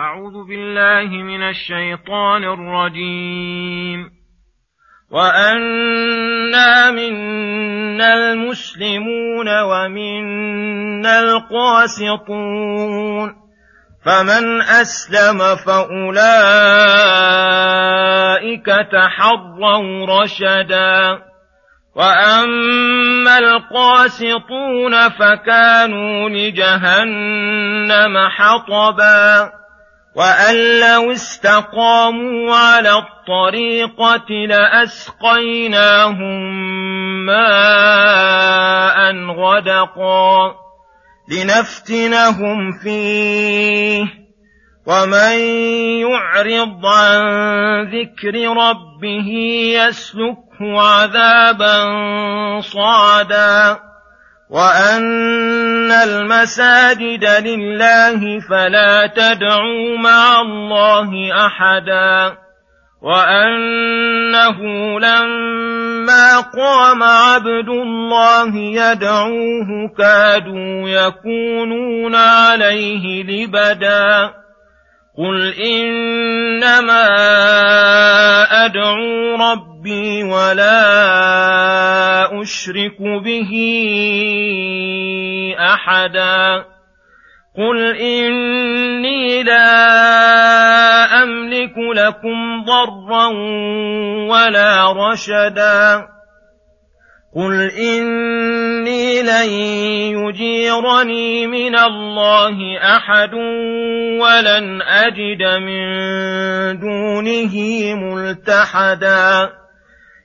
أعوذ بالله من الشيطان الرجيم. وأنا منا المسلمون ومنا القاسطون. فمن أسلم فأولئك تحروا رشدا. وأما القاسطون فكانوا لجهنم حطبا. وان لو استقاموا على الطريقة لاسقيناهم ماء غدقا لنفتنهم فيه ومن يعرض عن ذكر ربه يسلك عذابا صعدا وان المساجد لله فلا تدعوا مع الله أحدا وأنه لما قام عبد الله يدعوه كادوا يكونون عليه لبدا قل إنما أدعو ربي ولا أشرك به أحدا. قل اني لا املك لكم ضرا ولا رشدا. قل اني لن يجيرني من الله احد ولن اجد من دونه ملتحدا.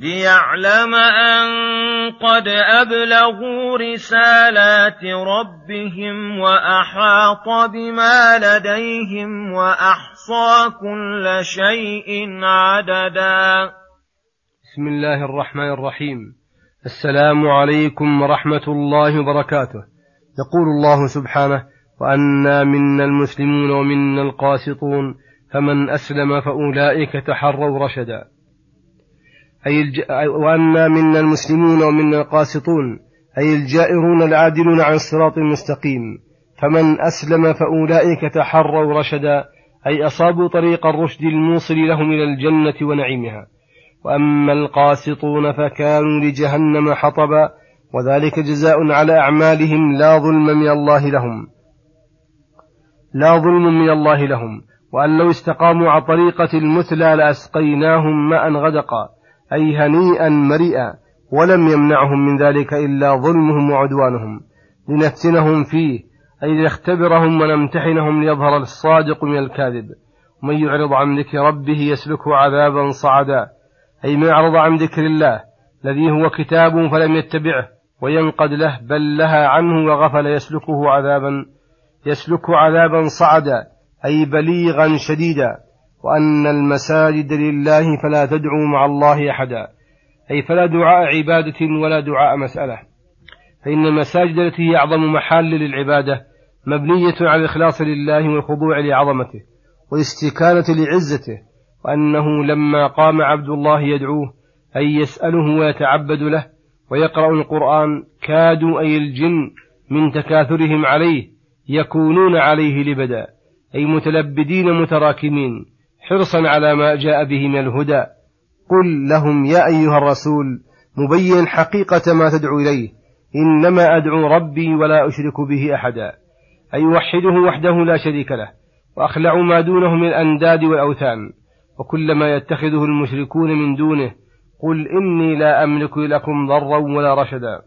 ليعلم أن قد أبلغوا رسالات ربهم وأحاط بما لديهم وأحصى كل شيء عددا. بسم الله الرحمن الرحيم. السلام عليكم ورحمة الله وبركاته. يقول الله سبحانه وأنا منا المسلمون ومنا القاسطون فمن أسلم فأولئك تحروا رشدا. أي الج... وأنا منا المسلمون ومنا القاسطون أي الجائرون العادلون عن الصراط المستقيم فمن أسلم فأولئك تحروا رشدا أي أصابوا طريق الرشد الموصل لهم إلى الجنة ونعيمها. وأما القاسطون فكانوا لجهنم حطبا وذلك جزاء على أعمالهم لا ظلم من الله لهم. لا ظلم من الله لهم وأن لو استقاموا على طريقة المثلى لأسقيناهم ماء غدقا. أي هنيئا مريئا ولم يمنعهم من ذلك إلا ظلمهم وعدوانهم. لنفتنهم فيه أي لنختبرهم ونمتحنهم ليظهر الصادق من الكاذب. ومن يعرض عن ذكر ربه يسلكه عذابا صعدا. أي من أعرض عن ذكر الله الذي هو كتاب فلم يتبعه وينقد له بل لها عنه وغفل يسلكه عذابا يسلك عذابا صعدا أي بليغا شديدا. وأن المساجد لله فلا تدعوا مع الله أحدا. أي فلا دعاء عبادة ولا دعاء مسألة. فإن المساجد التي هي أعظم محال للعبادة مبنية على الإخلاص لله والخضوع لعظمته والاستكانة لعزته وأنه لما قام عبد الله يدعوه أي يسأله ويتعبد له ويقرأ القرآن كادوا أي الجن من تكاثرهم عليه يكونون عليه لبدا أي متلبدين متراكمين. حرصا على ما جاء به من الهدى. قل لهم يا أيها الرسول مبين حقيقة ما تدعو إليه. إنما أدعو ربي ولا أشرك به أحدا. أي يوحده وحده لا شريك له وأخلع ما دونه من الأنداد والأوثان. وكل ما يتخذه المشركون من دونه قل إني لا أملك لكم ضرا ولا رشدا.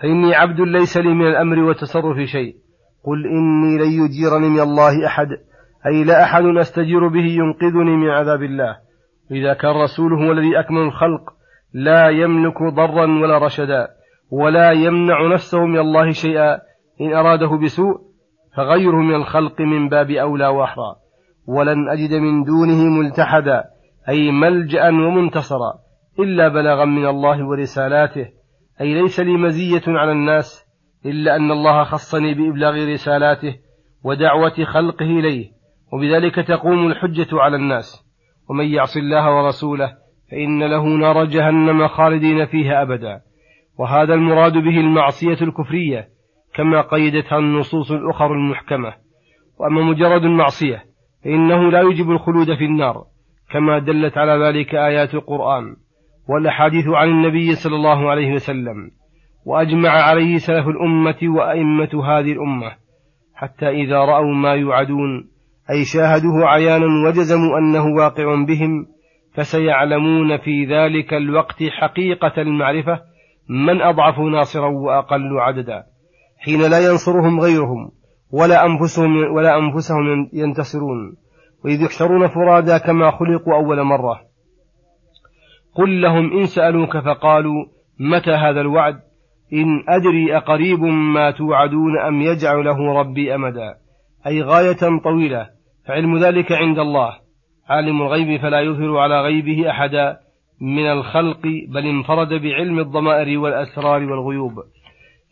فإني عبد ليس لي من الأمر والتصرف شيء. قل إني لن يجيرني من الله أحد. أي لا أحد أستجير به ينقذني من عذاب الله. إذا كان رسوله هو الذي أكمل الخلق لا يملك ضرا ولا رشدا ولا يمنع نفسه من الله شيئا. إن أراده بسوء فغيره من الخلق من باب أولى وأحرى. ولن أجد من دونه ملتحدا أي ملجأ ومنتصرا إلا بلاغا من الله ورسالاته. أي ليس لي مزية على الناس إلا أن الله خصني بإبلاغ رسالاته ودعوة خلقه إليه. وبذلك تقوم الحجة على الناس. ومن يعص الله ورسوله فإن له نار جهنم خالدين فيها أبدا. وهذا المراد به المعصية الكفرية كما قيدتها النصوص الأخر المحكمة. وأما مجرد المعصية فإنه لا يجب الخلود في النار كما دلت على ذلك آيات القرآن والأحاديث عن النبي صلى الله عليه وسلم. وأجمع عليه سلف الأمة وأئمة هذه الأمة حتى إذا رأوا ما يوعدون أي شاهدوه عيانا وجزموا أنه واقع بهم فسيعلمون في ذلك الوقت حقيقة المعرفة من أضعف ناصرا وأقل عددا حين لا ينصرهم غيرهم ولا أنفسهم ولا أنفسهم ينتصرون وإذ يحشرون فرادى كما خلقوا أول مرة. قل لهم إن سألوك فقالوا متى هذا الوعد؟ إن أدري أقريب ما توعدون أم يجعل له ربي أمدا. أي غاية طويلة فعلم ذلك عند الله. عالم الغيب فلا يظهر على غيبه أحدا من الخلق بل انفرد بعلم الضمائر والأسرار والغيوب.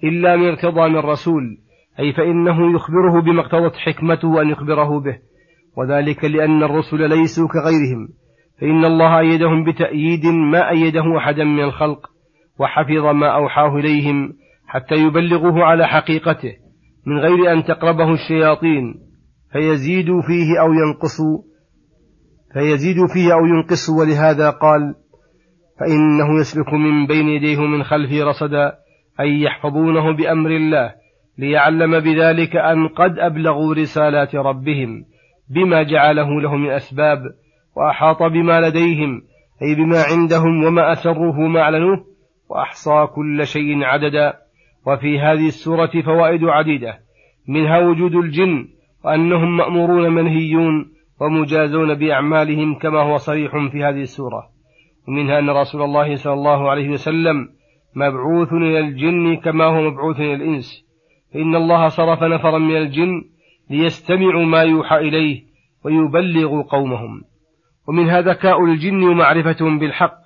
إلا من ارتضى من رسول أي فإنه يخبره بما اقتضت حكمته أن يخبره به. وذلك لأن الرسل ليسوا كغيرهم. فإن الله أيدهم بتأييد ما أيده أحدا من الخلق وحفظ ما أوحاه إليهم حتى يبلغوه على حقيقته. من غير أن تقربه الشياطين فيزيدوا فيه أو ينقصوا فيزيدوا فيه أو ينقصوا ولهذا قال فإنه يسلك من بين يديه من خلفه رصدا أي يحفظونه بأمر الله ليعلم بذلك أن قد أبلغوا رسالات ربهم بما جعله له من أسباب وأحاط بما لديهم أي بما عندهم وما أسروه وما أعلنوه وأحصى كل شيء عددا. وفي هذه السورة فوائد عديدة منها وجود الجن وأنهم مأمورون منهيون ومجازون بأعمالهم كما هو صريح في هذه السورة. ومنها أن رسول الله صلى الله عليه وسلم مبعوث إلى الجن كما هو مبعوث إلى الإنس. فإن الله صرف نفرا من الجن ليستمعوا ما يوحى إليه ويبلغوا قومهم. ومنها ذكاء الجن ومعرفتهم بالحق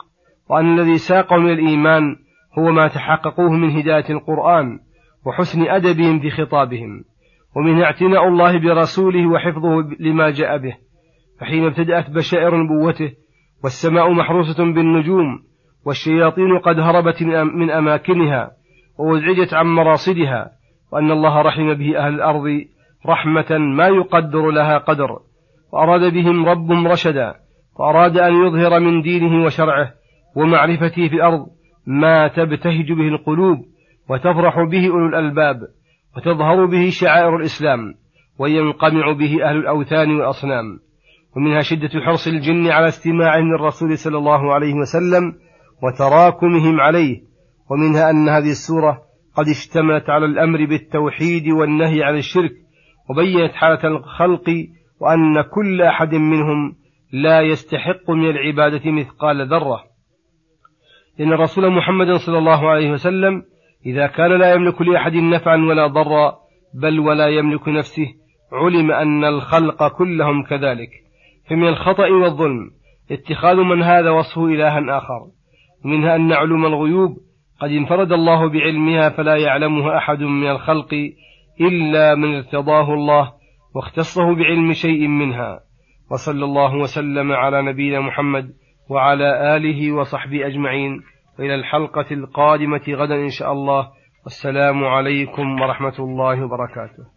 وأن الذي ساقهم إلى الإيمان هو ما تحققوه من هداية القرآن وحسن أدبهم في خطابهم ومنها اعتناء الله برسوله وحفظه لما جاء به فحين ابتدأت بشائر نبوته والسماء محروسة بالنجوم والشياطين قد هربت من أماكنها وأزعجت عن مراصدها وأن الله رحم به أهل الأرض رحمة ما يقدر لها قدر وأراد بهم ربهم رشدا وأراد أن يظهر من دينه وشرعه ومعرفته في الأرض ما تبتهج به القلوب وتفرح به أولو الألباب وتظهر به شعائر الإسلام وينقمع به أهل الأوثان والأصنام. ومنها شدة حرص الجن على استماعهم للرسول صلى الله عليه وسلم وتراكمهم عليه. ومنها أن هذه السورة قد اشتملت على الأمر بالتوحيد والنهي عن الشرك وبينت حالة الخلق وأن كل أحد منهم لا يستحق من العبادة مثقال ذرة. إن الرسول محمد صلى الله عليه وسلم إذا كان لا يملك لأحد نفعا ولا ضرا بل ولا يملك نفسه علم أن الخلق كلهم كذلك. فمن الخطأ والظلم اتخاذ من هذا وصفه إلها آخر. منها أن علوم الغيوب قد انفرد الله بعلمها فلا يعلمها أحد من الخلق إلا من ارتضاه الله واختصه بعلم شيء منها. وصلى الله وسلم على نبينا محمد وعلى آله وصحبه أجمعين. وإلى الحلقة القادمة غدا إن شاء الله. والسلام عليكم ورحمة الله وبركاته.